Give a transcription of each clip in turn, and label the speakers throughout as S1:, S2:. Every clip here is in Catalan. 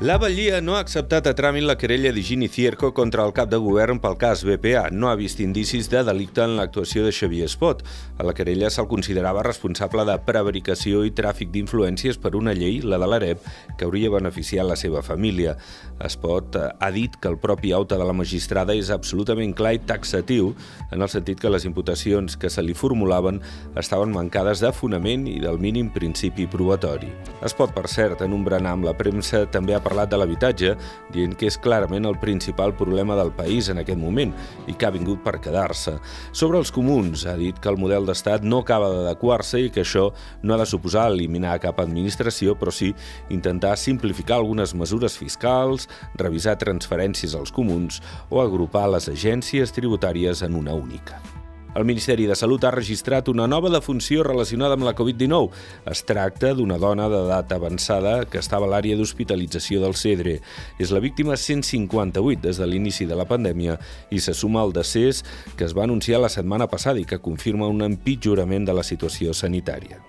S1: La Vallia no ha acceptat a tràmit la querella d'Higini Cierco contra el cap de govern pel cas BPA. No ha vist indicis de delicte en l'actuació de Xavier Espot. A la querella se'l considerava responsable de prevaricació i tràfic d'influències per una llei, la de l'AREP, que hauria beneficiat la seva família. Espot ha dit que el propi auto de la magistrada és absolutament clar i taxatiu, en el sentit que les imputacions que se li formulaven estaven mancades de fonament i del mínim principi probatori. Espot, per cert, en un berenar amb la premsa, també ha parlat de l'habitatge, dient que és clarament el principal problema del país en aquest moment i que ha vingut per quedar-se. Sobre els comuns, ha dit que el model d'estat no acaba d'adequar-se i que això no ha de suposar eliminar cap administració, però sí intentar simplificar algunes mesures fiscals, revisar transferències als comuns o agrupar les agències tributàries en una única. El Ministeri de Salut ha registrat una nova defunció relacionada amb la Covid-19. Es tracta d'una dona d'edat avançada que estava a l'àrea d'hospitalització del Cedre. És la víctima 158 des de l'inici de la pandèmia i se suma al decés que es va anunciar la setmana passada i que confirma un empitjorament de la situació sanitària.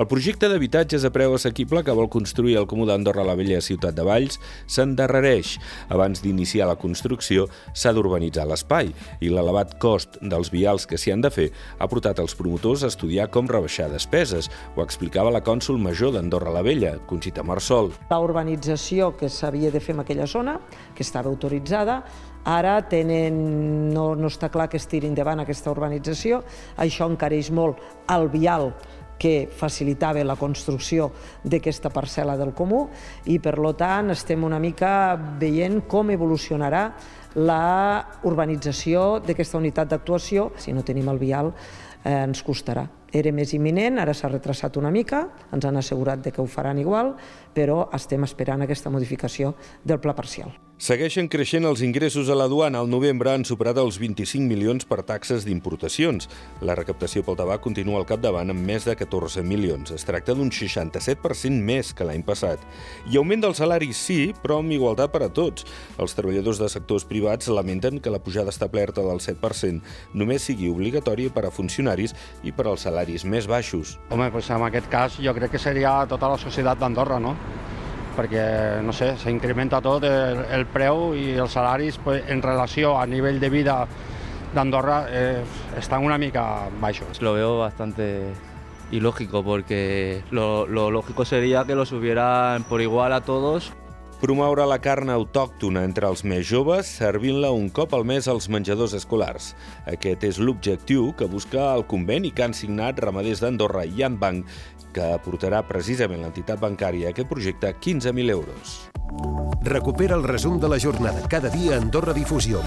S1: El projecte d'habitatges a preu assequible que vol construir el Comú d'Andorra la vella ciutat de Valls s'endarrereix. Abans d'iniciar la construcció s'ha d'urbanitzar l'espai i l'elevat cost dels vials que s'hi han de fer ha portat els promotors a estudiar com rebaixar despeses. Ho explicava la cònsul major d'Andorra la Vella, Conxita Marsol.
S2: La urbanització que s'havia de fer en aquella zona, que estava autoritzada, ara tenen, no, no està clar que es tiri endavant aquesta urbanització, això encareix molt el vial que facilitava la construcció d'aquesta parcel·la del comú i, per tant, estem una mica veient com evolucionarà la urbanització d'aquesta unitat d'actuació. Si no tenim el vial, eh, ens costarà. Era més imminent, ara s'ha retrasat una mica, ens han assegurat de que ho faran igual, però estem esperant aquesta modificació del pla parcial.
S1: Segueixen creixent els ingressos a la duana. Al novembre han superat els 25 milions per taxes d'importacions. La recaptació pel tabac continua al capdavant amb més de 14 milions. Es tracta d'un 67% més que l'any passat. I augment dels salaris sí, però amb igualtat per a tots. Els treballadors de sectors privats lamenten que la pujada establerta del 7% només sigui obligatòria per a funcionaris i per als salaris més baixos.
S3: Home, doncs en aquest cas jo crec que seria tota la societat d'Andorra, no? perquè, no sé, s'incrementa tot el, el preu i els salaris pues, en relació a nivell de vida d'Andorra eh, estan una mica baixos.
S4: Lo veo bastante ilógico porque lo, lo lógico sería que lo subieran por igual a todos
S1: promoure la carn autòctona entre els més joves, servint-la un cop al mes als menjadors escolars. Aquest és l'objectiu que busca el conveni que han signat ramaders d'Andorra i Bank, que aportarà precisament l'entitat bancària a aquest projecte 15.000 euros.
S5: Recupera el resum de la jornada cada dia a Andorra Difusió.